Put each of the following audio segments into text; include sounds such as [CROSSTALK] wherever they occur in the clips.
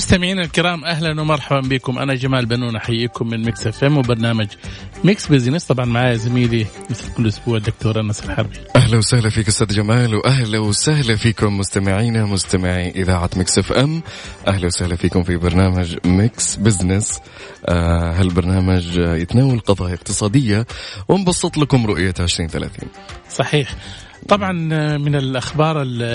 مستمعينا الكرام أهلا ومرحبا بكم. أنا جمال بنون أحييكم من Mix FM وبرنامج Mix Business طبعا معايا زميلي مثل كل أسبوع الدكتور أنس الحربي. أهلا وسهلا فيك أستاذ جمال واهلا وسهلا فيكم مستمعينا مستمعي إذاعة Mix FM أهلا وسهلا فيكم في برنامج Mix Business آه هالبرنامج يتناول قضايا اقتصادية. ونبسط لكم رؤية 2030 صحيح. طبعا من الأخبار اللي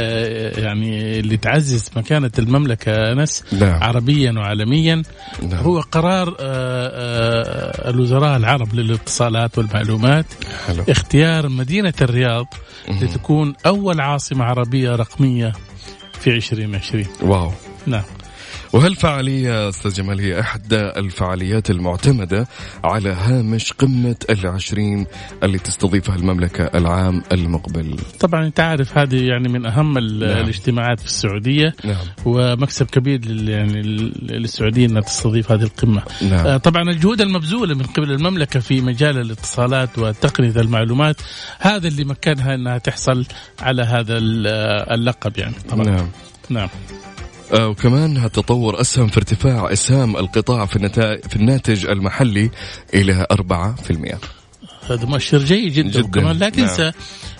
يعني اللي تعزز مكانة المملكة أنس نعم. عربيا وعالميا نعم. هو قرار آه، آه، الوزراء العرب للاتصالات والمعلومات حلو. اختيار مدينة الرياض لتكون أول عاصمة عربية رقمية في 2020 واو. نعم. وهالفعالية أستاذ جمال هي إحدى الفعاليات المعتمدة على هامش قمة العشرين اللي تستضيفها المملكة العام المقبل طبعا أنت عارف هذه يعني من ال- نعم. الاجتماعات في السعودية نعم ومكسب كبير لل- يعني لل- للسعوديه إنها تستضيف هذه القمة. نعم آه، طبعا الجهود المبذولة من قبل المملكة في مجال الاتصالات وتقنية المعلومات هذا اللي مكنها إنها تحصل على هذا آه، اللقب يعني طبعا. نعم نعم. آه، وكمان هتطور أسهم في ارتفاع أسهام القطاع في. في الناتج المحلي إلى 4% هذا مؤشر جيد جدا, جداً. وكمان لا تنسى نعم.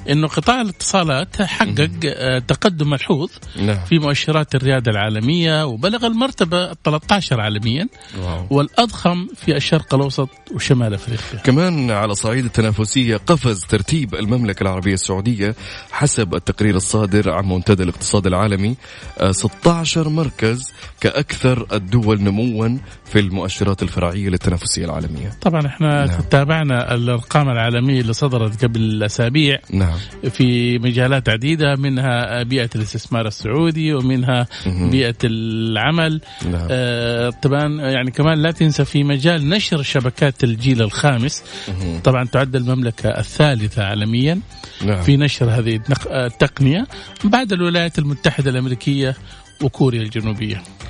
إنه قطاع الاتصالات حقق آه، تقدم ملحوظ نعم في مؤشرات الريادة العالمية وبلغ المرتبة 13 عالميا واو. والأضخم في الشرق الأوسط وشمال أفريقيا. كمان على صعيد التنافسية قفز ترتيب المملكة العربية السعودية حسب التقرير الصادر عن منتدى الاقتصاد العالمي آه، 16 مركز كأكثر الدول نموا في المؤشرات الفرعية للتنافسية العالمية طبعا إحنا نعم. تابعنا الأرقام العالمية اللي صدرت قبل أسابيع نعم في مجالات عديدة منها بيئة الاستثمار السعودي ومنها مهم. بيئة العمل. نعم. آه طبعا يعني كمان لا تنسى في مجال نشر شبكات الجيل الخامس مهم. طبعا تعد المملكة الثالثة عالميا نعم. في نشر هذه آه، التقنية بعد الولايات المتحدة الأمريكية وكوريا الجنوبية. آه،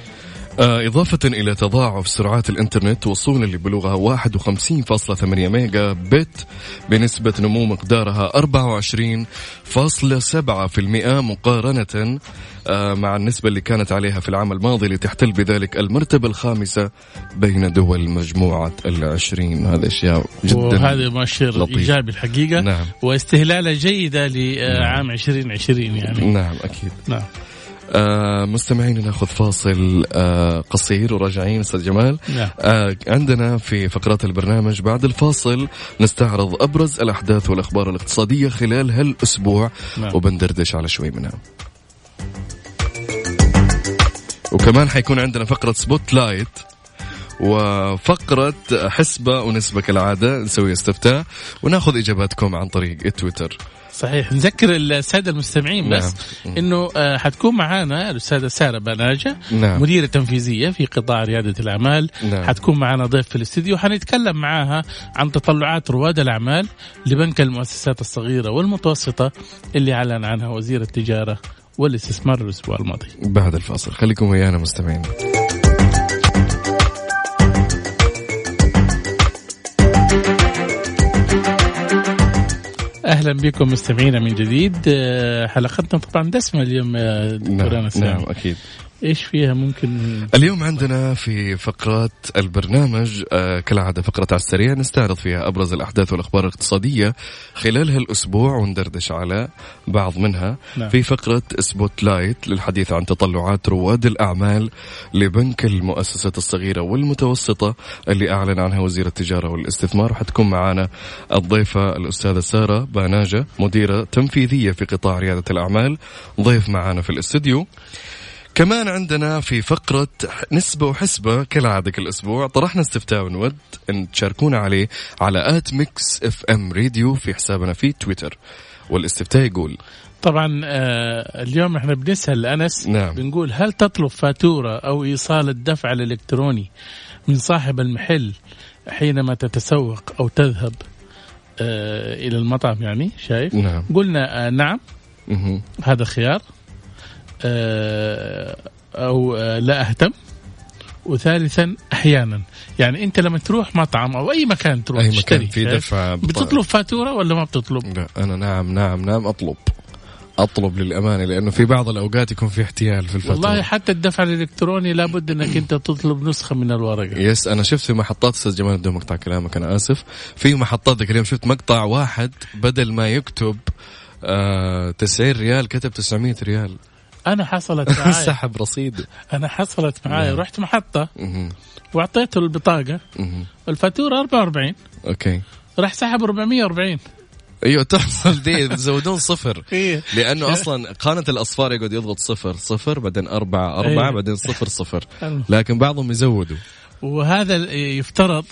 إضافة إلى تضاعف سرعات الإنترنت وصولا لبلوغها 51.8 ميجا بت بنسبة نمو مقدارها 24.7% مقارنة آه، مع النسبة اللي كانت عليها في العام الماضي لتحتل بذلك المرتبة الخامسة بين دول مجموعة العشرين. هذا أشياء جدا وهذا مؤشر لطيف. إيجابي الحقيقة. نعم. واستهلالة جيدة لعام 2020 يعني. نعم أكيد. نعم. آه مستمعين ناخذ فاصل آه قصير وراجعين أستاذ جمال. نعم. آه عندنا في فقرات البرنامج بعد الفاصل نستعرض أبرز الأحداث والأخبار الاقتصادية خلال هالأسبوع. نعم. وبندردش على شوي منها. وكمان حيكون عندنا فقرة spotlight وفقرة حسبة ونسبة كالعادة نسوي استفتاء وناخذ إجاباتكم عن طريق التويتر صحيح. نذكر السادة المستمعين بس نعم. إنه آه، حتكون معانا الأستاذة سارة بناجة نعم. مديرة تنفيذية في قطاع ريادة الأعمال. نعم. حتكون معنا ضيف في الاستديو. حنتكلم معاها عن تطلعات رواد الأعمال لبنك المؤسسات الصغيرة والمتوسطة اللي أعلن عنها وزير التجارة والاستثمار الأسبوع الماضي. بعد الفاصل. خليكم ويانا مستمعين. أهلا بكم مستمعينا من جديد. آه، حلقتنا طبعا دسمة اليوم يا دكتور نعم, نعم أكيد. إيش فيها ممكن؟ اليوم عندنا في فقرات البرنامج آه كالعادة فقرة على السريع نستعرض فيها أبرز الأحداث والأخبار الاقتصادية خلال هالأسبوع وندردش على بعض منها. نعم. في فقرة spotlight للحديث عن تطلعات رواد الأعمال لبنك المؤسسات الصغيرة والمتوسطة اللي أعلن عنها وزير التجارة والاستثمار. وحتكون معنا الضيفة الأستاذة سارة باناجة مديرة تنفيذية في قطاع ريادة الأعمال. ضيف معنا في الاستديو كمان عندنا في فقرة نسبة وحسبة كالعادة كل أسبوع طرحنا استفتاء ونود أن تشاركونا عليه على at Mix FM Radio في حسابنا في تويتر. والاستفتاء يقول طبعا آه، اليوم إحنا بنسأل أنس نعم. بنقول هل تطلب فاتورة أو إيصال الدفع الإلكتروني من صاحب المحل حينما تتسوق أو تذهب آه إلى المطعم يعني شايف؟ نعم. قلنا آه نعم. مهم. هذا خيار. أو آه لا أهتم. وثالثا أحيانا. يعني أنت لما تروح مطعم أو أي مكان تروح أي تشتري مكان في؟ دفع بتطلب فاتورة ولا ما بتطلب؟ لا أنا نعم نعم نعم أطلب. أطلب للأمانة لأنه في بعض الأوقات يكون في احتيال في الفاتورة. والله حتى الدفع الإلكتروني لابد أنك أنت تطلب نسخة من الورقة. Yes أنا شفت في محطات أستاذ جمال بدون مقطع كلامك أنا آسف. في محطات ذاك اليوم شفت مقطع واحد بدل ما يكتب آه 90 ريال كتب 900 ريال. أنا حصلت [LAUGHS] معي سحب رصيد. أنا حصلت معي نعم. رحت محطة. واعطيته البطاقة. الفاتورة 44 okay. راح سحب 440 أيوه تحصل دي بتزودون صفر. [LAUGHS] إيه. لأنه أصلا قانه الأصفار يقعد يضغط صفر صفر بعدين أربعة أربعة إيه. بعدين صفر صفر. لكن بعضهم يزودوا. وهذا يفترض.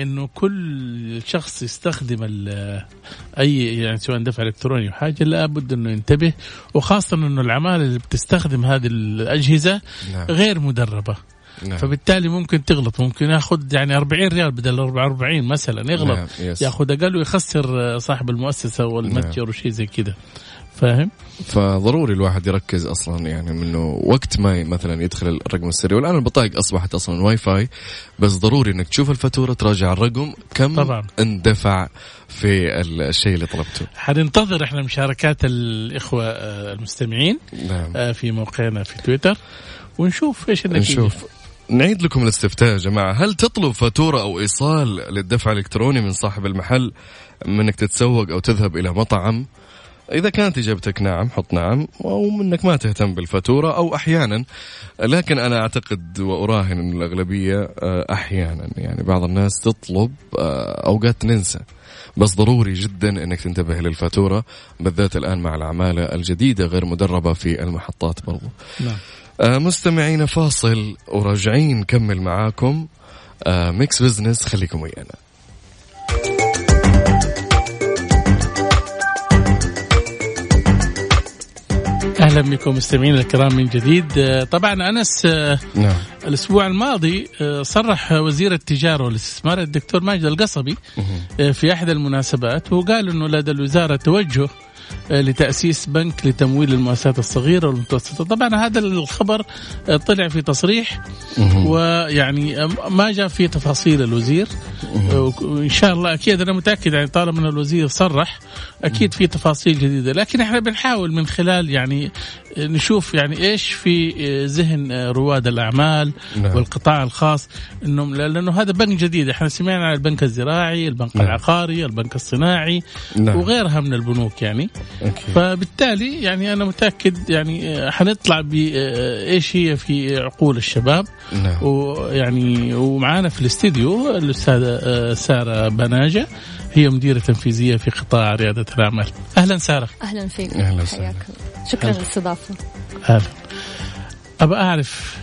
إنه كل شخص يستخدم أي يعني سواء دفع إلكتروني أو حاجة لابد إنه ينتبه وخاصة إنه العمالة اللي بتستخدم هذه الأجهزة نعم. غير مدربة. نعم. فبالتالي ممكن تغلط ممكن ياخذ يعني 40 ريال بدل 44 مثلا يغلط. نعم. ياخذ أقل ويخسر صاحب المؤسسة والمتجر وشيء زي كذا. فاهم؟ فضروري الواحد يركز أصلا يعني منه وقت ما مثلا يدخل الرقم السري والآن البطايق أصبحت أصلا واي فاي بس ضروري إنك تشوف الفاتورة تراجع الرقم كم طبعاً. اندفع في الشيء اللي طلبته. حننتظر إحنا مشاركات الإخوة آه، المستمعين نعم. آه، في موقعنا في تويتر ونشوف إيش النتيجة. نشوف. نعيد لكم الاستفتاء يا جماعة. هل تطلب فاتورة أو إيصال للدفع الإلكتروني من صاحب المحل منك تتسوق أو تذهب إلى مطعم؟ إذا كانت إجابتك نعم حط نعم أو منك ما تهتم بالفاتورة أو أحيانا. لكن أنا أعتقد وأراهن أن الأغلبية آه، أحيانا. يعني بعض الناس تطلب آه، أوقات ننسى بس ضروري جدا إنك تنتبه للفاتورة بالذات الآن مع العماله الجديدة غير مدربة في المحطات برضو. نعم. آه، مستمعينا فاصل وراجعين نكمل معاكم. Mix Business خليكم ويانا. أهلا بكم مستمعينا الكرام من جديد. آه، طبعا أنس آه، نعم. الأسبوع الماضي آه، صرح وزير التجارة والاستثمار الدكتور ماجد القصبي في احدى المناسبات وقال إنه لدى الوزارة توجه لتأسيس بنك لتمويل المؤسسات الصغيرة والمتوسطة. طبعا هذا الخبر طلع في تصريح ويعني ما جاء في تفاصيل الوزير وإن شاء الله أكيد أنا متأكد يعني طالما إن الوزير صرح أكيد في تفاصيل جديدة لكن إحنا بنحاول من خلال يعني نشوف يعني إيش في ذهن رواد الأعمال نعم. والقطاع الخاص انهم لأنه هذا بنك جديد إحنا سمعنا عن البنك الزراعي البنك نعم. العقاري البنك الصناعي نعم وغيرها من البنوك يعني. فبالتالي يعني أنا متأكد يعني حنطلع بايش هي في عقول الشباب نعم ويعني ومعانا في الاستديو الأستاذة سارة بناجة هي مديرة تنفيذية في قطاع ريادة الأعمال. أهلا سارة. أهلا فيك. أهلا. حياك شكرا هلا. للاستضافه أهلا. ابى أعرف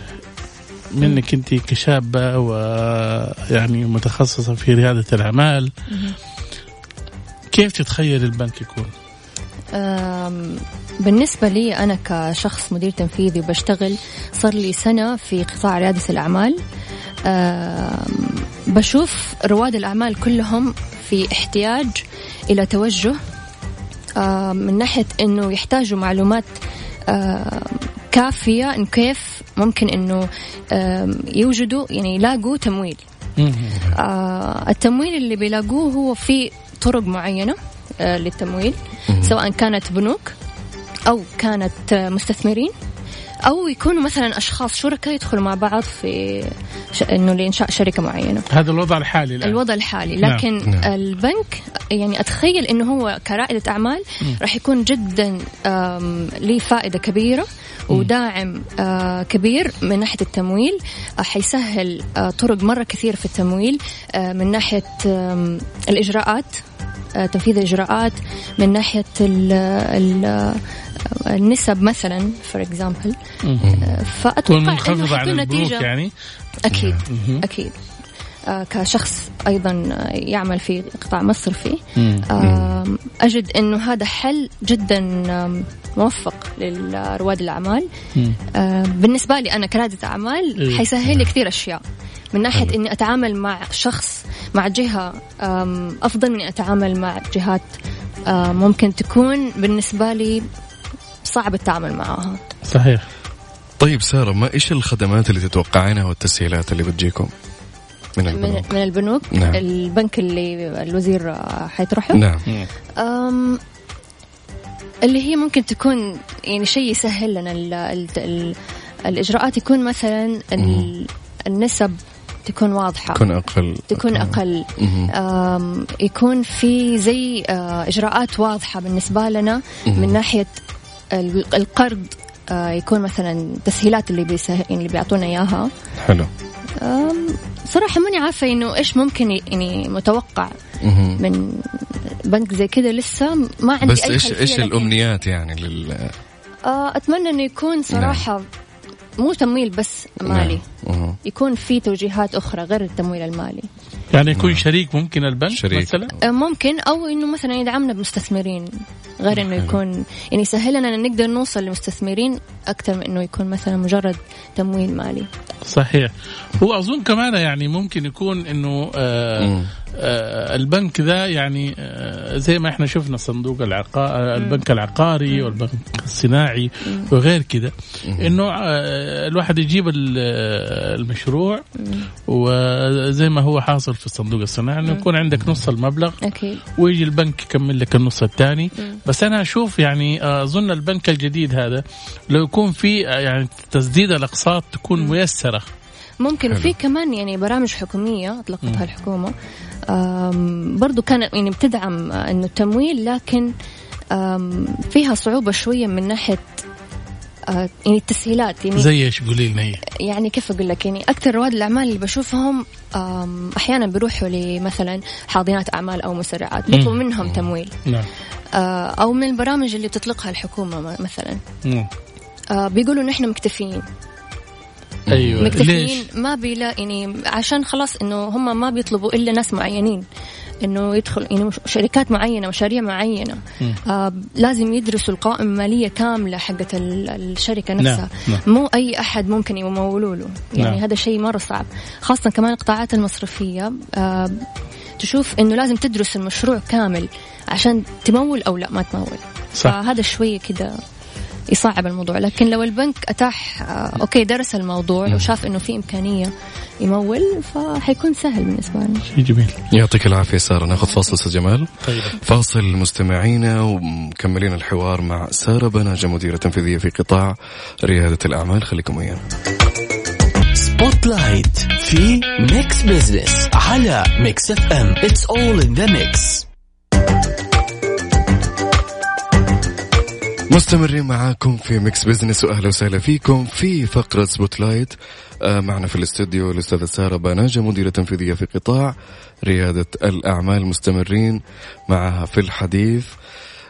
منك أنت كشابة ويعني متخصصة في ريادة الأعمال. كيف تتخيل البنك يكون؟ أم، بالنسبة لي أنا كشخص مدير تنفيذي وبشتغل صار لي سنة في قطاع ريادة الأعمال. بشوف رواد الأعمال كلهم في احتياج إلى توجه أم، من ناحية أنه يحتاجوا معلومات أم، كافية إن كيف ممكن أنه أم، يوجدوا يعني يلاقوا تمويل. آه التمويل اللي بيلاقوه هو في طرق معينة آه للتمويل سواء كانت بنوك أو كانت آه مستثمرين. أو يكونوا مثلا أشخاص شركاء يدخلوا مع بعض في ش... إنه لإنشاء شركة معينة. هذا الوضع الحالي الآن. الوضع الحالي. نعم. لكن نعم. البنك يعني أتخيل إنه هو كرائدة أعمال راح يكون جدا آم، ليه فائدة كبيرة وداعم آه، كبير من ناحية التمويل. آه، حيسهل آه، طرق مرة كثير في التمويل من الإجراءات. آه، تنفيذ الإجراءات من ناحية ال ال النسب مثلا for example تكون فأتوقع إنه البنوك نتيجه يعني؟ أكيد مهم. أكيد. آه، كشخص أيضا آه، يعمل في قطاع مصرفي مم. آم، أجد إنه هذا حل جدا موفق لرواد الأعمال. مم. آه، بالنسبة لي أنا كرائده أعمال إيه. حيسهل لي كثير أشياء. من ناحية حلو. إني أتعامل مع شخص مع جهة أفضل من إني أتعامل مع جهات أم، ممكن تكون بالنسبة لي صعب التعامل معها صحيح طيب سارة ما إيش الخدمات اللي تتوقعينها والتسهيلات اللي بتجيكم من من, البنوك؟ من البنوك نعم. البنك اللي الوزير آه، حيطرحه نعم أم اللي هي ممكن تكون يعني شيء يسهل لنا ال ال ال الإجراءات يكون مثلا ال النسب تكون واضحة. تكون أقل. تكون أقل. أم يكون في زي إجراءات واضحة بالنسبة لنا من ناحية ال- القرض. يكون مثلا تسهيلات اللي يعني اللي بيعطونا إياها. حلو. أم، صراحة ماني عارفة إنه إيش ممكن يعني متوقع مهم. من بنك زي كذا لسه. ما عندي بس أي إيش إيش الأمنيات يعني لل آه، أتمنى إنه يكون صراحة مو تمويل بس مالي. نعم. يكون في توجيهات أخرى غير التمويل المالي. يعني يكون شريك ممكن البنك شريك. مثلا؟ آه، ممكن. أو إنه مثلا يدعمنا بمستثمرين. غير إنه يكون يعني يسهل لنا نقدر نوصل لمستثمرين أكثر من إنه يكون مثلا مجرد تمويل مالي. صحيح. وأظن كمان يعني ممكن يكون إنه آه. آه البنك ذا يعني آه زي ما إحنا شفنا صندوق العقار البنك العقاري والبنك الصناعي وغير كده. إنه آه الواحد يجيب ال- المشروع وزي ما هو حاصل في الصندوق الصناعي إنه يكون عندك نص المبلغ أكيد. ويجي البنك يكمل لك النص الثاني. بس أنا أشوف يعني آه، أظن البنك الجديد هذا لو يكون في آه، يعني تسديد الأقساط تكون ميسرة. ممكن. وفي كمان يعني برامج حكومية أطلقتها الحكومة آم، برضو كانت يعني بتدعم آه، إنه التمويل لكن فيها صعوبة شوية من ناحية آه، يعني التسهيلات. يعني زي إيش؟ قولي لنا هي يعني كيف أقول لك؟ يعني أكثر رواد الأعمال اللي بشوفهم أحيانا بيروحوا لمثلا حاضنات أعمال أو مسرعات بيطلبوا منهم تمويل. نعم. آه، أو من البرامج اللي تطلقها الحكومة م- مثلا. مم. آه، بيقولوا نحن مكتفيين أيوه. ليش؟ مكتفيين ما بيلا يعني عشان خلاص إنه هم ما بيطلبوا إلا ناس معينين. إنه يدخل يعني شركات معينة مشاريع معينة. آه لازم يدرسوا القوائم المالية كاملة حقت ال- الشركة نفسها. نعم. مو أي أحد ممكن يمولوا له يعني نعم. هذا شيء مرة صعب. خاصة كمان القطاعات المصرفية. آه تشوف إنه لازم تدرس المشروع كامل. عشان تمول أو لا ما تمول. صح. فهذا شوية كده يصعب الموضوع. لكن لو البنك أتاح آه، أوكي درس الموضوع وشاف إنه في إمكانية يمول فحيكون سهل بالنسبة لنا. شيء جميل. يعطيك العافية سارة. ناخذ فاصل أستاذ جمال. طيب. فاصل مستمعينا ومكملين الحوار مع سارة بناجة مديرة تنفيذية في قطاع ريادة الأعمال. خليكم ويانا. Spotlight في Mix Business على Mix FM it's all in the mix مستمرين معاكم في Mix Business واهلا وسهلا فيكم في فقرة Spotlight آه، معنا في الاستوديو الأستاذة سارة بناجة مديرة تنفيذية في قطاع ريادة الأعمال. مستمرين معها في الحديث.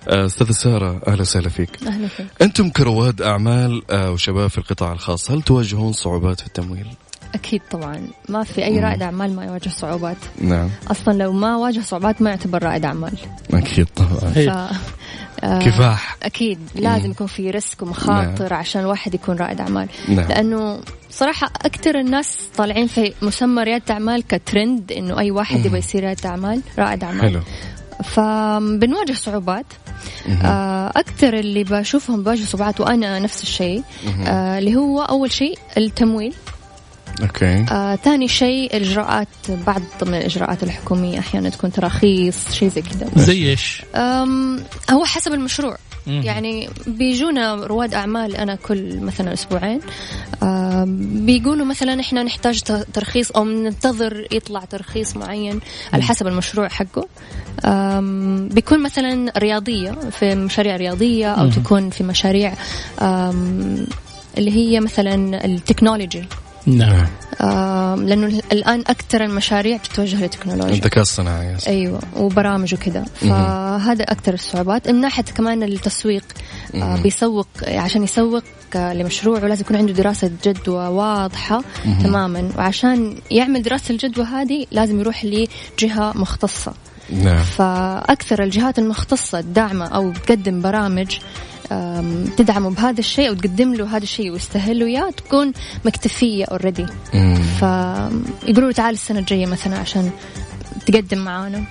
آه، أستاذة سارة أهلا وسهلا فيك. أهلا فيك أنتم كرواد أعمال آه، وشباب في القطاع الخاص هل تواجهون صعوبات في التمويل؟ أكيد طبعا. ما في أي رائد أعمال ما يواجه صعوبات. نعم. أصلا لو ما واجه صعوبات ما يعتبر رائد أعمال. أكيد طبعا. ف... آه، كفاح. أكيد. لازم يكون في ريسك ومخاطر عشان الواحد يكون رائد أعمال. نعم. لأنه صراحة أكثر الناس طالعين في مسمى ريادة أعمال كترند إنه أي واحد يبغى يصير رائد أعمال رائد أعمال. حلو. فبنواجه صعوبات. آه، أكثر اللي بشوفهم بواجهوا صعوبات وأنا نفس الشيء آه، اللي هو أول شيء التمويل. أوكي. آه، ثاني شيء الاجراءات بعض من الإجراءات الحكومية أحيانا تكون تراخيص شيء زي كذا. زي إيش؟ هو حسب المشروع. مم. يعني بيجونا رواد أعمال أنا كل مثلا أسبوعين. أم، بيقولوا مثلا إحنا نحتاج ترخيص أو ننتظر يطلع ترخيص معين على حسب المشروع حقه. بيكون مثلا رياضية في مشاريع رياضية أو تكون في مشاريع اللي هي مثلا التكنولوجي. نعم. لأنه الآن أكثر المشاريع تتوجه للتكنولوجيا الذكاء الصناعي. أيوه وبرامج وكذا. فهذا أكثر الصعوبات. من ناحية كمان التسويق آه بيسوق عشان يسوق آه، لمشروعه لازم يكون عنده دراسة جدوى واضحة تماما. وعشان يعمل دراسة الجدوى هذه لازم يروح لجهة مختصة. نعم. فأكثر الجهات المختصة الداعمة أو بتقدم برامج تدعمه بهذا الشيء أو تقدم له هذا الشيء ويستاهل له اياه تكون مكتفية already. فيقولوا له تعال السنة الجاية مثلا عشان تقدم معانا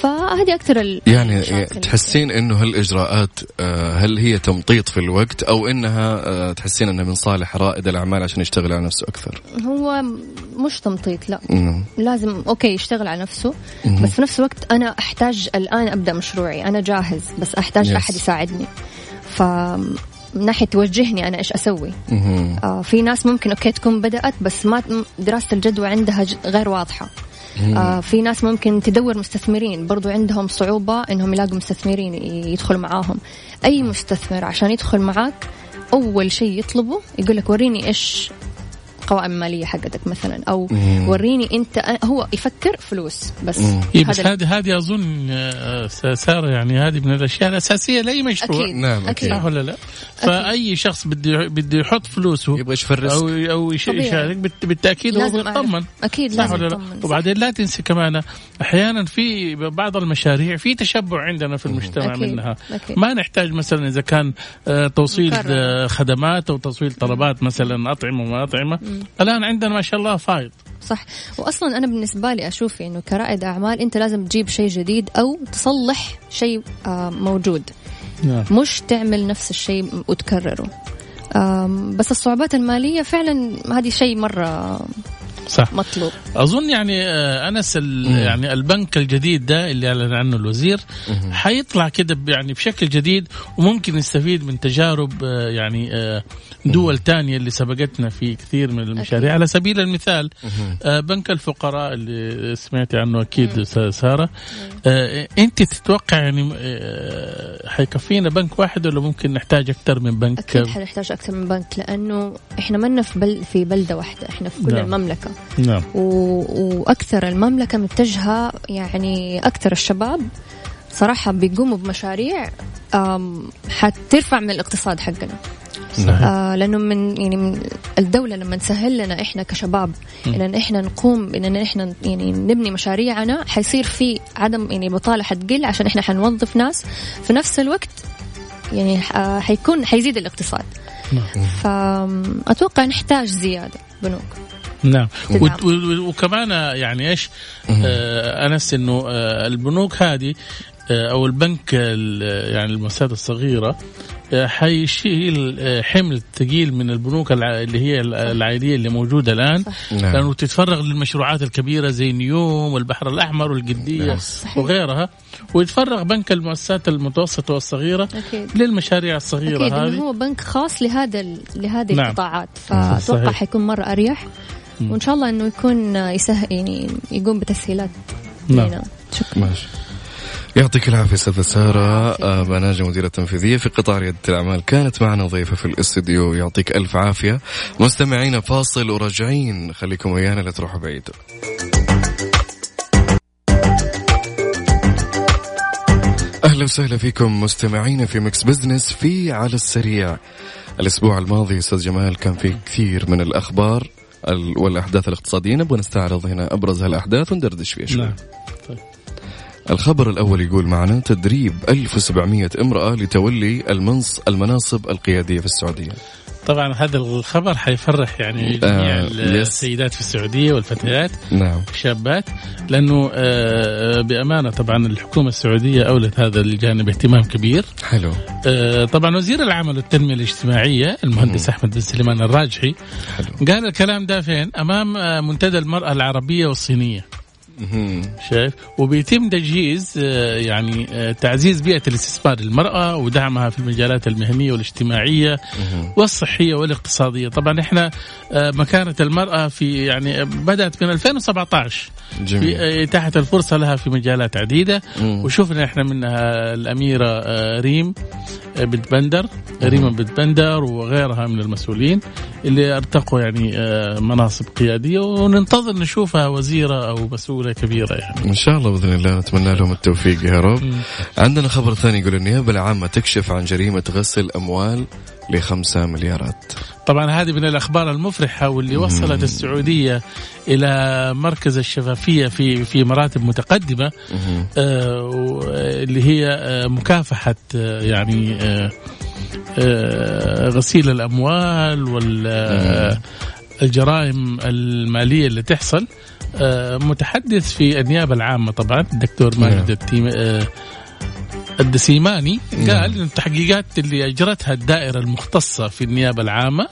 فهذه أكثر ال- يعني المشاكل. تحسين إنه هالإجراءات آه، هل هي تمطيط في الوقت أو إنها آه، تحسين إنها من صالح رائد الأعمال عشان يشتغل على نفسه أكثر؟ هو مش تمطيط لا مم. لازم okay يشتغل على نفسه مهم. بس في نفس الوقت أنا أحتاج الآن أبدأ مشروعي أنا جاهز بس أحتاج Yes. أحد يساعدني ف من ناحية توجهني أنا إيش أسوي. آه في ناس ممكن أوكي تكون بدأت بس ما دراسة الجدوى عندها غير واضحة آه في ناس ممكن تدور مستثمرين برضو عندهم صعوبة إنهم يلاقوا مستثمرين يدخلوا معاهم. أي مستثمر عشان يدخل معاك أول شيء يطلبه يقول لك وريني إيش القوائم المالية حقتك مثلا أو مم. وريني أنت هو يفكر فلوس بس مم. إيه بس هذه هذه أظن آه، سارة يعني هذه من الأشياء الأساسية لأي مشروع أكيد نعم، أكيد. صح ولا لا؟ فأي شخص بده بده يحط فلوسه يبغى يفرس أو أو. يشارك بالت- بالتأكيد هو. بيطمن أكيد صح لازم ولا لا؟ وبعدين لا تنسي كمان أحيانا في بعض المشاريع في تشبع عندنا في المجتمع أكيد. منها أكيد. ما نحتاج مثلا إذا كان آه، توصيل مكرر. آه، خدمات أو توصيل طلبات مثلا أطعمة وما أطعمة الآن عندنا ما شاء الله فايض. صح. واصلا أنا بالنسبة لي أشوف إنه كرائد أعمال أنت لازم تجيب شيء جديد أو تصلح شيء آه، موجود. نعم. مش تعمل نفس الشيء وتكرره. بس الصعوبات المالية فعلا هذه شيء مرة صح. مطلوب. أظن يعني آه، أنس. يعني البنك الجديد ده اللي أعلن عنه الوزير حيطلع كده يعني بشكل جديد وممكن نستفيد من تجارب آه، يعني آه، دول تانية اللي سبقتنا في كثير من المشاريع. على سبيل المثال بنك الفقراء اللي سمعتي عنه أكيد سارة. أنت تتوقع يعني حيكفينا بنك واحد ولا ممكن نحتاج أكثر من بنك؟ أكيد حنحتاج أكثر من بنك لأنه إحنا منا في بل في بلدة واحدة إحنا في كل نعم. المملكة. نعم. و... وأكثر المملكة متجهة يعني أكثر الشباب صراحة بيقوموا بمشاريع حترفع من الاقتصاد حقنا. صحيح آه لأنه من يعني من الدولة لما تسهل لنا إحنا كشباب إن إحنا نقوم بان إحنا يعني نبني مشاريعنا حيصير في عدم يعني بطالة حتقل عشان إحنا حنوظف ناس. في نفس الوقت يعني ح- حيكون حيزيد الاقتصاد. فاتوقع نحتاج زيادة بنوك. نعم. و- وكمان يعني إيش؟ آه أنس إنه آه البنوك هذه آه أو البنك ال- يعني المؤسسات الصغيرة آه حيشيل آه حمل ثقيل من البنوك اللي هي ال- العائليه اللي موجودة الآن. نعم. لأنه تتفرغ للمشروعات الكبيرة زي نيوم والبحر الأحمر والقدية صحيح. وغيرها. ويتفرغ بنك المؤسسات المتوسطة والصغيرة أكيد. للمشاريع الصغيرة إنه هذه. هو بنك خاص لهذا لهذه نعم. القطاعات. فأتوقع. حيكون مرة أريح. وإن شاء الله إنه يكون يسهل يعني يقوم بتسهيلات نعم. لنا شكرا. ماشي. يعطيك العافية أستاذة سارة آه، بناجة مديرة تنفيذية في قطاع ريادة الأعمال. كانت معنا ضيفة في الاستديو يعطيك ألف عافية. مستمعينا فاصل وراجعين. خليكم ويانا لا تروحوا بعيد. أهلا وسهلا فيكم مستمعينا في Mix Business في على السريع. الأسبوع الماضي أستاذ جمال كان في كثير من الأخبار. ال- والأحداث الاقتصادية. نبغى نستعرض هنا أبرز هالأحداث وندردش فيها شوي. نعم. الخبر الأول يقول معنا تدريب 1700 امرأة لتولي المنص المناصب القيادية في السعودية. طبعا هذا الخبر حيفرح يعني آه، جميع يس. السيدات في السعودية والفتيات نعم الشابات لأنه آه، بأمانة طبعا الحكومة السعودية أولت هذا الجانب اهتمام كبير حلو آه، طبعا وزير العمل والتنمية الاجتماعية المهندس أحمد بن سليمان الراجحي حلو قال الكلام ده فين؟ أمام آه، منتدى المرأة العربية والصينية. شايف وبيتم تجهيز آه، يعني آه، تعزيز بيئة الاستثمار للمرأة ودعمها في المجالات المهنية والاجتماعية والصحية والاقتصادية. طبعا إحنا آه، مكانة المرأة في يعني بدأت من 2017 في جميل. آه، اتاحه الفرصة لها في مجالات عديدة. مم. وشفنا إحنا منها الأميرة آه، ريم آه، بنت بندر ريما بنت بندر وغيرها من المسؤولين اللي أرتقوا يعني مناصب قيادية. وننتظر نشوفها وزيرة أو مسؤولة كبيرة يعني. إن شاء الله بإذن الله نتمنى لهم التوفيق يا رب. عندنا خبر ثاني يقول النيابة العامة تكشف عن جريمة غسل أموال لخمسة مليارات. طبعا هذه من الأخبار المفرحة واللي وصلت السعودية إلى مركز الشفافية في في مراتب متقدمة آه اللي هي آه مكافحة آه يعني آه آه غسيل الأموال والجرائم المالية اللي تحصل. متحدث في النيابة العامة طبعا الدكتور ماجد التيم آه الدسيماني قال إن التحقيقات اللي أجرتها الدائرة المختصة في النيابة العامة.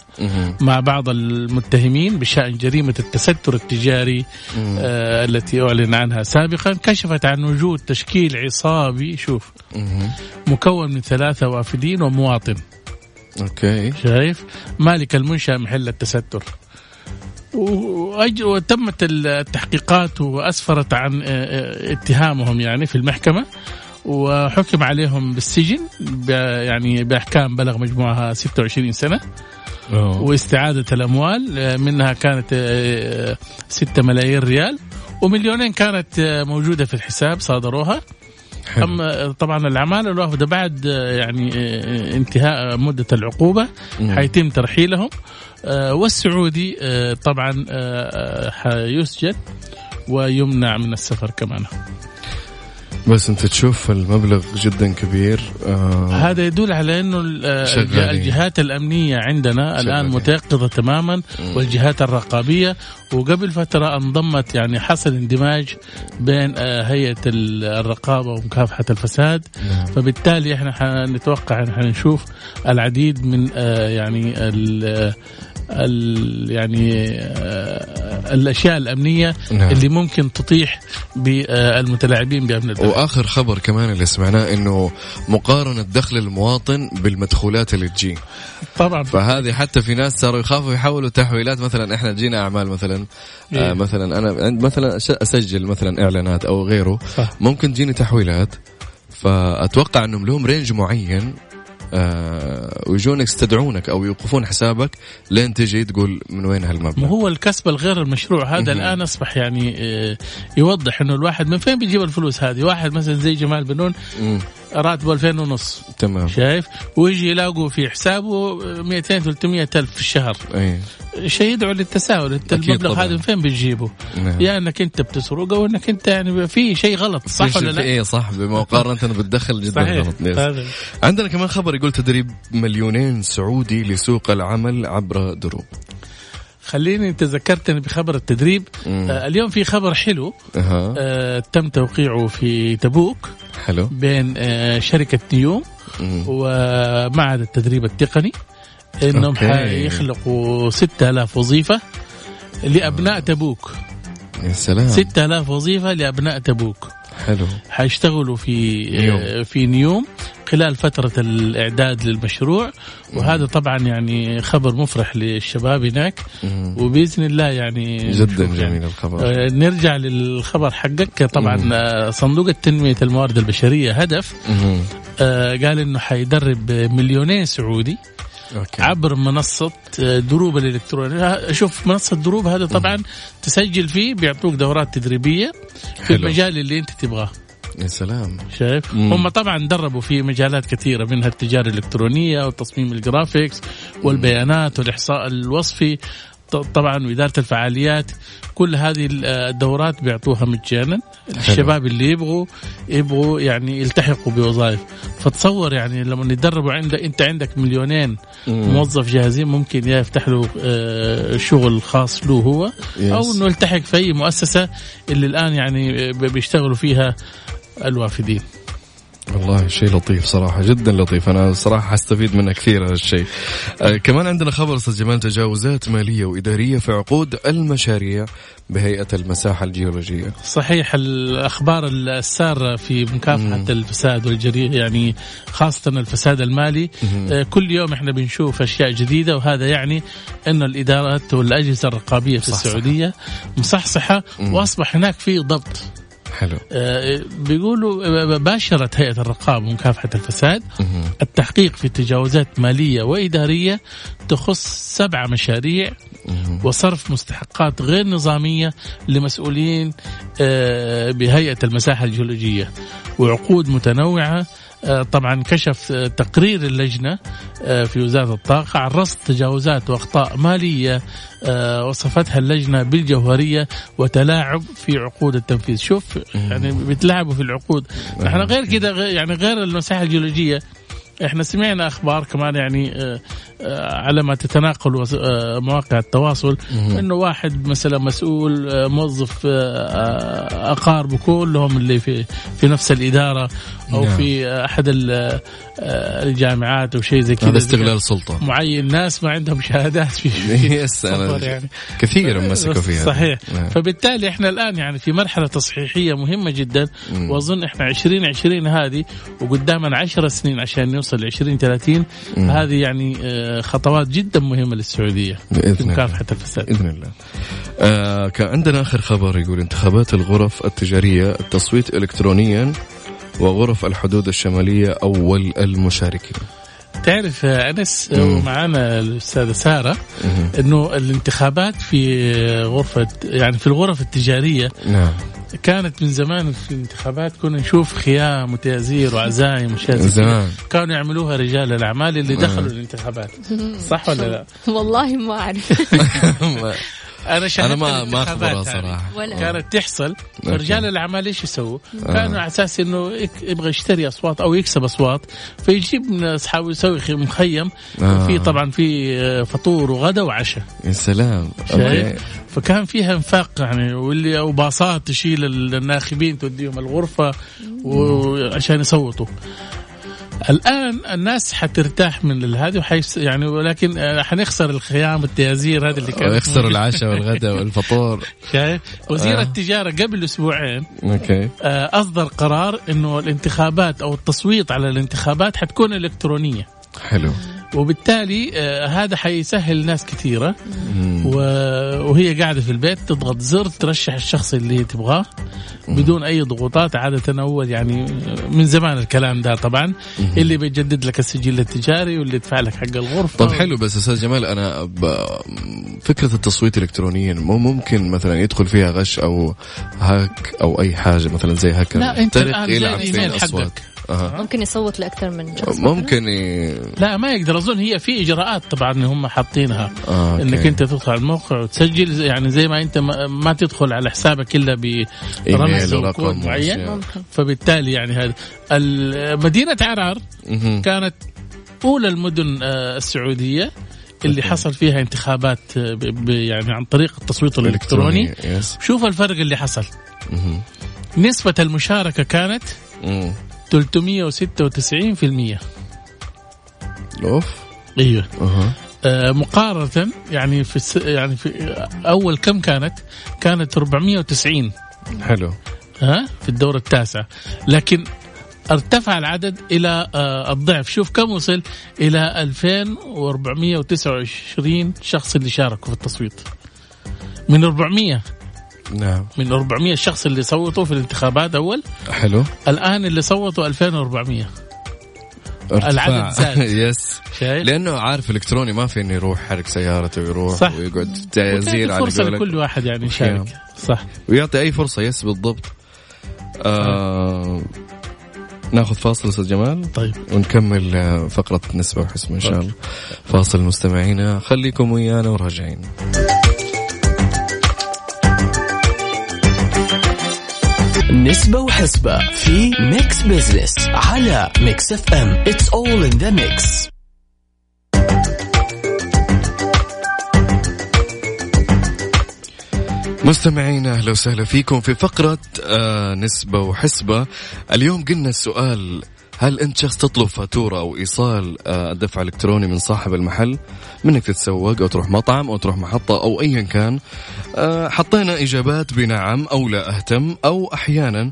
مع بعض المتهمين بشأن جريمة التستر التجاري آه التي أعلن عنها سابقا كشفت عن وجود تشكيل عصابي شوف. مكون من ثلاثة وافدين ومواطن. أوكي. شايف؟ مالك المنشأ محل التستر. وتمت التحقيقات وأسفرت عن آه، آه، اتهامهم يعني في المحكمة. وحكم عليهم بالسجن يعني بأحكام بلغ مجموعها 26 سنة أوه. واستعادة الأموال آه، منها كانت آه، 6 ملايين ريال ومليونين كانت آه، موجودة في الحساب صادروها حلو. أما طبعا العماله الوافده بعد آه، يعني آه، انتهاء مدة العقوبة مم. حيتم ترحيلهم آه، والسعودي آه، طبعا آه، آه، حيسجن ويمنع من السفر كمان بس انت تشوف المبلغ جدا كبير آه هذا يدل على إنه. الجهات الأمنية عندنا الآن. متيقظة تماما والجهات الرقابية وقبل فترة انضمت يعني حصل اندماج بين آه، هيئة ال- الرقابة ومكافحة الفساد نعم. فبالتالي إحنا حنتوقع إن حنشوف العديد من آه، يعني يعني آه، الأشياء الأمنية نعم. اللي ممكن تطيح بالمتلاعبين بأمن الدولة وآخر خبر كمان اللي سمعناه إنه مقارنة دخل المواطن بالمدخولات اللي تجي طبعا فهذه حتى في ناس صاروا يخافوا يحولوا تحويلات مثلا إحنا تجينا أعمال مثلا آه إيه. مثلا أنا مثلا أسجل مثلا إعلانات أو غيره صح. ممكن تجيني تحويلات فأتوقع إنهم لهم رينج معين آه ويجونك يستدعونك أو يوقفون حسابك لين تجي تقول من وين هالمبلغ. هو الكسب الغير المشروع. هذا. الآن أصبح يعني آه، يوضح إنه الواحد من فين بيجيب الفلوس هذه؟ واحد مثلا زي جمال بنون. راتبه 2000 ونص. تمام. شايف؟ ويجي يلاقوا في حسابه 200 300 ألف في الشهر. أي. شيء يدعو للتساؤل انت المبلغ. هذا من فين بتجيبه؟ نعم. يا إنك أنت بتسرق أو إنك أنت يعني في شيء غلط صح ولا لا؟ إيه صح بمقارنة بتدخل جدا صحيح غلط. هذا. عندنا كمان خبر يقول تدريب مليونين سعودي لسوق العمل عبر دروب خليني أنت ذكرتني بخبر التدريب مم. آه اليوم في خبر حلو آه تم توقيعه في تبوك حلو بين آه شركة نيوم. ومعهد التدريب التقني إنهم. حيخلقوا 6000 وظيفة لأبناء تبوك يا سلام 6000 وظيفة لأبناء تبوك حلو حيشتغلوا في نيوم. آه، في نيوم خلال فترة الإعداد للمشروع وهذا طبعا يعني خبر مفرح للشباب هناك. وبإذن الله يعني جدا يعني. جميل الخبر آه، نرجع للخبر حقك طبعا. آه، صندوق التنمية الموارد البشرية هدف. آه، قال إنه حيدرب مليونين سعودي okay. عبر منصة آه، دروب الإلكترونية. شوف منصة دروب هذا طبعا تسجل فيه بيعطوك دورات تدريبية في حلو. المجال اللي أنت تبغاه. يا سلام. شايف؟ مم. هم طبعا دربوا في مجالات كثيرة منها التجارة الإلكترونية وتصميم الجرافيكس والبيانات والإحصاء الوصفي. طبعا وإدارة الفعاليات كل هذه ال- الدورات بيعطوها مجانا الشباب اللي يبغوا يبغوا يعني يلتحقوا بوظائف فتصور يعني لما يدربوا عندك أنت عندك مليونين. موظف جاهزين ممكن يا يفتح له آه، شغل خاص له هو أو. إنه يلتحق في أي مؤسسة اللي الآن يعني بيشتغلوا فيها الوافدين والله شيء لطيف صراحة جدا لطيف. أنا صراحة حستفيد منه كثير هذا الشيء. آه كمان عندنا خبر جمال تجاوزات مالية وإدارية في عقود المشاريع بهيئة المساحة الجيولوجية. صحيح الأخبار السارة في مكافحة الفساد والجريمه يعني خاصة الفساد المالي. آه، كل يوم إحنا بنشوف أشياء جديدة وهذا يعني إن الإدارات والأجهزة الرقابية في. السعودية مصحصحة وأصبح هناك في ضبط. حلو آه، بيقولوا آه، باشرت هيئة الرقابة ومكافحة الفساد. التحقيق في تجاوزات مالية وإدارية تخص سبع مشاريع. وصرف مستحقات غير نظامية لمسؤولين آه، بهيئة المساحة الجيولوجية وعقود متنوعة طبعا كشف آه، تقرير اللجنة آه، في وزارة الطاقة عن رصد تجاوزات وأخطاء مالية آه، وصفتها اللجنة بالجوهرية وتلاعب في عقود التنفيذ. شوف يعني بيتلاعبوا في العقود. نحن غير كده يعني غير المساحة الجيولوجية. إحنا سمعنا أخبار كمان يعني آه، آه، على ما تتناقل آه، مواقع التواصل إنه واحد مثلا مسؤول آه، موظف آه، آه، اقاربه كلهم اللي في في نفس الإدارة أو نعم. في آه، أحد ال- آه، الجامعات أو شيء زي كذا. هذا استغلال سلطة. معين ناس ما عندهم شهادات في [LAUGHS] يعني. كثير مسكوا فيها. صحيح. نعم. فبالتالي إحنا الآن يعني في مرحلة تصحيحية مهمة جدا. وأظن إحنا 2020 هذه وقدامنا 10 سنين عشان نوصل ل 2030 هذه يعني آه، خطوات جدا مهمة للسعودية بإذن الله مكافحة الفساد بإذن الله. آه كان عندنا آخر خبر يقول انتخابات الغرف التجارية التصويت الكترونيا وغرف الحدود الشمالية أول المشاركين. تعرف أنس مم. ومعنا الأستاذة سارة. إنه الانتخابات في غرفة يعني في الغرف التجارية نعم كانت من زمان في الانتخابات كنا نشوف خيام وتيازير وعزايم وأشياء. زمان كانوا يعملوها رجال الأعمال اللي دخلوا الانتخابات صح ولا لا؟ والله ما أعرف [LAUGHS] [LAUGHS] أنا شاهدت أنا ما ما أخبرها هذه. صراحة ولا كانت تحصل. فرجال الأعمال إيش يسووا؟ كانوا على أساس إنه يبغى يشتري أصوات أو يكسب أصوات فيجيب من أصحابه يسوي خي- مخيم آه. في طبعا في آه، فطور وغدا وعشاء يا سلام. فكان فيها انفاق يعني واللي أو باصات تشيل الناخبين توديهم الغرفة وعشان يصوتوا الآن الناس حترتاح من هذه وحيس يعني ولكن آه، حنخسر الخيام التيازير هذه اللي كانت ويخسر موجودة. [LAUGHS] العشاء والغداء والفطور شايف وزير آه. التجارة قبل أسبوعين أوكي آه، أصدر قرار إنه الانتخابات أو التصويت على الانتخابات حتكون إلكترونية حلو وبالتالي آه، هذا حيسهل ناس كثيرة. وهي قاعدة في البيت تضغط زر ترشح الشخص اللي تبغاه. بدون أي ضغوطات عادة اول يعني من زمان الكلام ده طبعا. اللي بيجدد لك السجل التجاري واللي يدفع لك حق الغرفة. طب حلو بس أستاذ جمال أنا. فكرة التصويت الالكترونيا مو ممكن مثلا يدخل فيها غش أو هاك أو أي حاجة مثلا زي هاكر لا أنت الآن زي الإيميل حقك. أها. ممكن يصوت لأكثر من شخص ممكن ي... لا ما يقدر أظن هي في إجراءات طبعا هم حاطينها آه،. إنك أنت تدخل على الموقع وتسجل يعني زي ما أنت ما, ما تدخل على حسابك إلا برمز وكود معين فبالتالي يعني هذا مدينة عرعر مهم. كانت أولى المدن آه، السعودية اللي. حصل فيها انتخابات آه، يعني عن طريق التصويت الإلكتروني شوف الفرق اللي حصل. نسبة المشاركة كانت. 396% أوف. إيوه. آه، مقارنة يعني في الس... يعني في أول كم كانت؟ كانت 490 حلو. ها؟ في الدورة التاسعة لكن ارتفع العدد إلى آه، الضعف. شوف كم وصل إلى 2429 شخص اللي شاركوا في التصويت. من 400 نعم. من 400 شخص اللي صوتوا في الانتخابات أول. حلو. الآن اللي صوتوا 2400 ارتفاع. العدد [LAUGHS] زاد. يس شايف؟ لأنه عارف إلكتروني ما في إنه يروح حرك سيارته ويروح صح. ويقعد تعزير على قولك. لكل واحد يعني يشارك. صح. ويعطي أي فرصة. Yes بالضبط. آه ناخذ فاصل أستاذ جمال. طيب. ونكمل آه، فقرة نسبة وحسبة إن شاء الله. فاصل مستمعينا. خليكم ويانا وراجعين. نسبة وحسبة في Mix Business على Mix FM It's all in the mix. مستمعينا أهلا وسهلا فيكم في فقرة آه نسبة وحسبة. اليوم قلنا السؤال هل أنت شخص تطلب فاتورة أو إيصال آه الدفع الإلكتروني من صاحب المحل؟ منك تتسوق أو تروح مطعم أو تروح محطة أو ايا كان. آه حطينا إجابات بنعم أو لا أهتم أو أحيانا.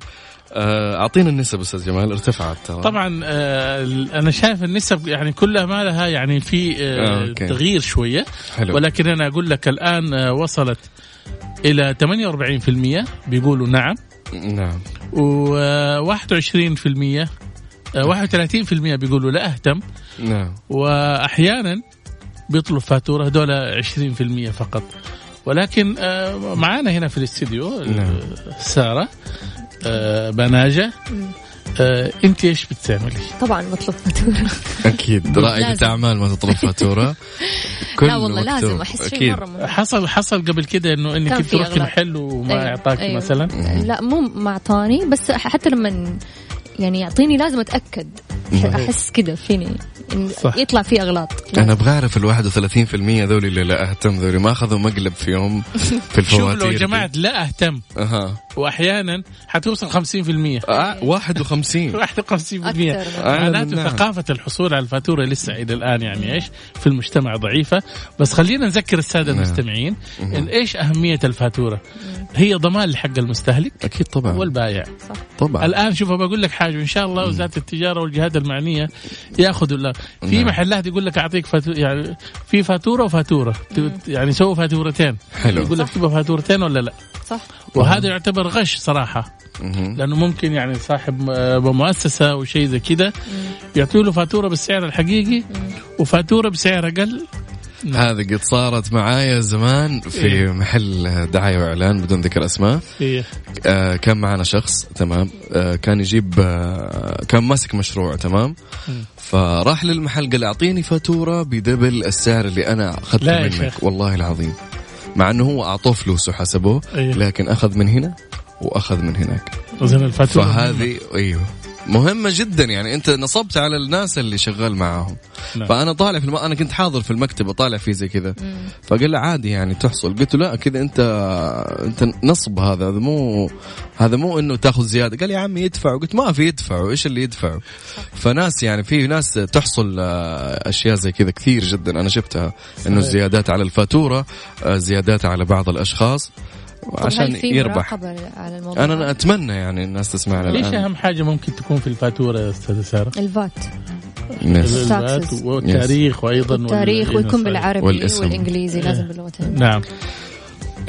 آه، أعطينا النسب أستاذ جمال ارتفعت ترى. طبعا آه، أنا شايف النسب يعني كلها ما لها يعني في آه، آه،. تغيير شوية. حلو. ولكن أنا أقول لك الآن وصلت إلى 48% بيقولوا نعم. نعم. و21% 31% بيقولوا لا أهتم نعم وأحيانا بيطلب فاتورة هذول 20% فقط ولكن آه، معانا هنا في الاستديو نعم. سارة آه، بناجة آه، أنت إيش بتعملي؟ طبعا بطلب فاتورة أكيد [LAUGHS] رائدة. اعمال ما تطلب فاتورة [LAUGHS] كل لا والله مكتوب. لازم أحس شيء مرة مهم. حصل حصل قبل كده إنه إنك أغلاط. محل وما اعطاك أيوة. مثلا لا مو ما اعطاني بس حتى لما يعني يعطيني لازم أتأكد. أحس كذا فيني. صح. يطلع في أغلاط. أنا أبغى اعرف ال 31% ذولي اللي لا أهتم ذولي. ما أخذوا مقلب في يوم في [LAUGHS] الفواتير شوف لو. جمعت لا أهتم أها. وأحيانا حتوصل 50% آه 51 51% [LAUGHS] أكثر. معناته نعم. ثقافة الحصول على الفاتورة لسه إلى الآن يعني إيش؟ في المجتمع ضعيفة. بس خلينا نذكر السادة نعم. المستمعين إن إيش أهمية الفاتورة؟ هي ضمان لحق المستهلك أكيد طبعا. والبائع طبعا. الآن شوف بقول لك حاجة. ان شاء الله وزارة التجارة والجهات المعنية ياخذوا لا في نعم. محلات يقول لك أعطيك فاتورة يعني في فاتورة وفاتورة. يعني سووا فاتورتين. حلو. يقول لك تبغى فاتورتين ولا لا؟ صح. وهذا يعتبر غش صراحة. مهم. لأنه ممكن يعني صاحب مؤسسة وشيء زي كذا يعطوا له فاتورة بالسعر الحقيقي وفاتورة بسعر أقل. هذه قد صارت معايا زمان في إيه. محل دعاية وإعلان بدون ذكر أسماء. في آه كان معنا شخص تمام. آه كان يجيب آه كان ماسك مشروع تمام. فراح للمحل قال أعطيني فاتورة بدبل السعر اللي أنا أخذته منك. شيخ. والله العظيم. مع إنه هو أعطوه فلوس وحسبوه أيه. لكن أخذ من هنا وأخذ من هناك. الفاتورة فهذه أيوه. مهمة جدا. يعني أنت نصبت على الناس اللي شغال معاهم. نعم. فأنا طالع في الم... أنا كنت حاضر في المكتب اطالع فيه زي كذا. فقال لي عادي يعني تحصل. قلت له لا كذا أنت أنت نصب هذا. هذا مو هذا مو إنه تأخذ زيادة. قال يا عمي يدفع. قلت ما في يدفعوا إيش اللي يدفعوا فناس يعني في ناس تحصل آه، أشياء زي كذا كثير جدا. أنا شفتها إنه. زيادات على الفاتورة آه، زيادات على بعض الأشخاص. عشان يربح. على الموضوع؟ أنا أنا أتمنى يعني الناس تسمعنا ليش الآن. أهم حاجة ممكن تكون في الفاتورة يا أستاذة سارة؟ ال VAT. ال VAT. والتاريخ وأيضا التاريخ ويكون. بالعربي والاسم. والإنجليزي لازم باللغتين نعم.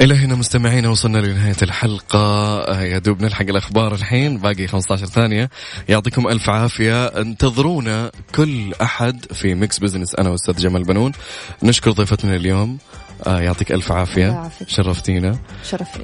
إلى هنا مستمعينا وصلنا لنهاية الحلقة. يا دوب نلحق الأخبار الحين باقي 15 ثانية. يعطيكم ألف عافية. انتظرونا كل أحد في Mix Business أنا وأستاذ جمال بنون. نشكر ضيفتنا اليوم. آه، يعطيك ألف عافية. شرفتينا. شرف لي